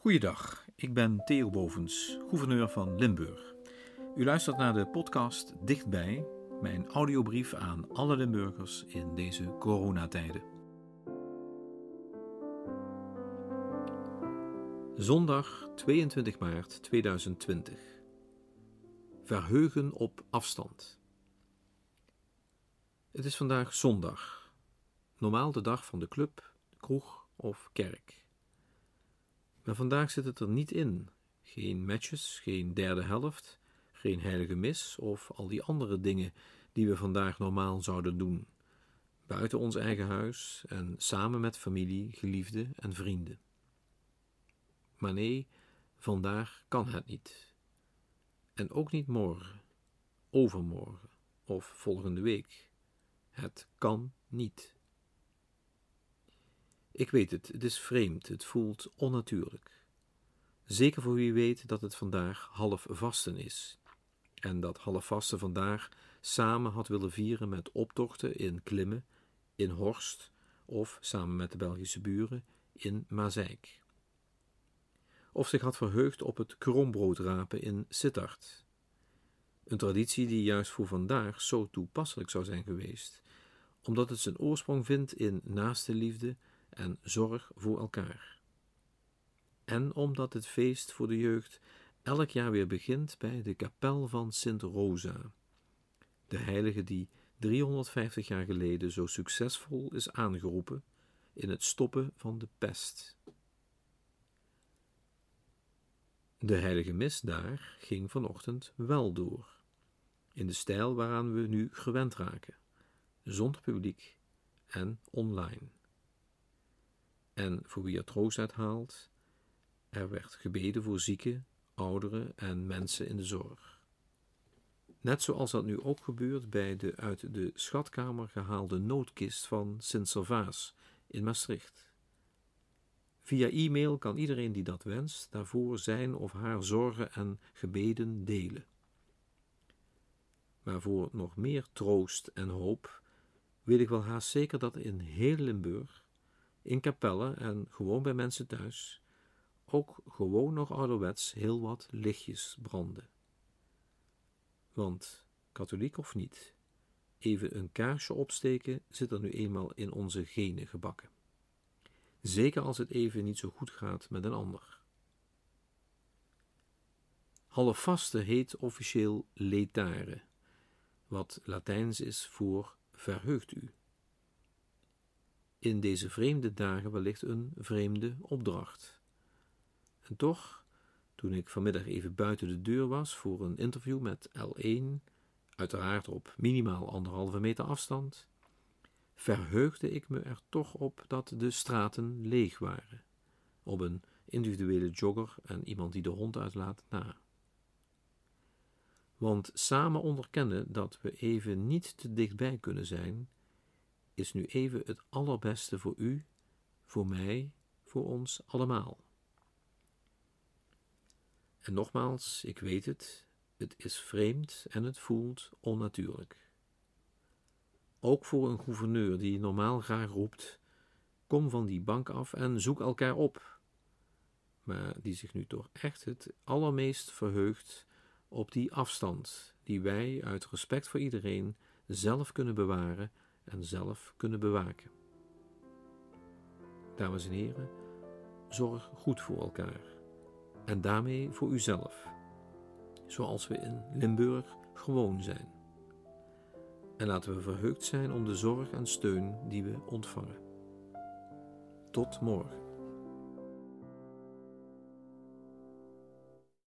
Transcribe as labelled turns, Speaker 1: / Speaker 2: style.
Speaker 1: Goeiedag, ik ben Theo Bovens, gouverneur van Limburg. U luistert naar de podcast Dichtbij, mijn audiobrief aan alle Limburgers in deze coronatijden. Zondag 22 maart 2020. Verheugen op afstand. Het is vandaag zondag, normaal de dag van de club, kroeg of kerk. Maar vandaag zit het er niet in. Geen matches, geen derde helft, geen heilige mis of al die andere dingen die we vandaag normaal zouden doen. Buiten ons eigen huis en samen met familie, geliefden en vrienden. Maar nee, vandaag kan het niet. En ook niet morgen, overmorgen of volgende week. Het kan niet. Ik weet het, het is vreemd, het voelt onnatuurlijk. Zeker voor wie weet dat het vandaag half vasten is. En dat half vasten vandaag samen had willen vieren met optochten in Klimmen, in Horst of samen met de Belgische buren in Mazeik. Of zich had verheugd op het krombrood in Sittard. Een traditie die juist voor vandaag zo toepasselijk zou zijn geweest, omdat het zijn oorsprong vindt in naaste liefde en zorg voor elkaar. En omdat het feest voor de jeugd elk jaar weer begint bij de kapel van Sint Rosa, de heilige die 350 jaar geleden zo succesvol is aangeroepen in het stoppen van de pest. De heilige mis daar ging vanochtend wel door, in de stijl waaraan we nu gewend raken, zonder publiek en online en voor wie er troost uit haalt. Er werd gebeden voor zieken, ouderen en mensen in de zorg. Net zoals dat nu ook gebeurt bij de uit de schatkamer gehaalde noodkist van Sint-Servaas in Maastricht. Via e-mail kan iedereen die dat wenst daarvoor zijn of haar zorgen en gebeden delen. Maar voor nog meer troost en hoop weet ik wel haast zeker dat in heel Limburg in kapellen en gewoon bij mensen thuis, ook gewoon nog ouderwets heel wat lichtjes branden. Want, katholiek of niet, even een kaarsje opsteken zit er nu eenmaal in onze genen gebakken. Zeker als het even niet zo goed gaat met een ander. Halfvaste heet officieel letare, wat Latijns is voor verheugt u in deze vreemde dagen wellicht een vreemde opdracht. En toch, toen ik vanmiddag even buiten de deur was voor een interview met L1, uiteraard op minimaal anderhalve meter afstand, verheugde ik me er toch op dat de straten leeg waren, op een individuele jogger en iemand die de hond uitlaat na. Want samen onderkennen dat we even niet te dichtbij kunnen zijn, is nu even het allerbeste voor u, voor mij, voor ons allemaal. En nogmaals, ik weet het, het is vreemd en het voelt onnatuurlijk. Ook voor een gouverneur die normaal graag roept: kom van die bank af en zoek elkaar op. Maar die zich nu toch echt het allermeest verheugt op die afstand die wij uit respect voor iedereen zelf kunnen bewaren en zelf kunnen bewaken. Dames en heren, zorg goed voor elkaar en daarmee voor uzelf, zoals we in Limburg gewoon zijn. En laten we verheugd zijn om de zorg en steun die we ontvangen. Tot morgen.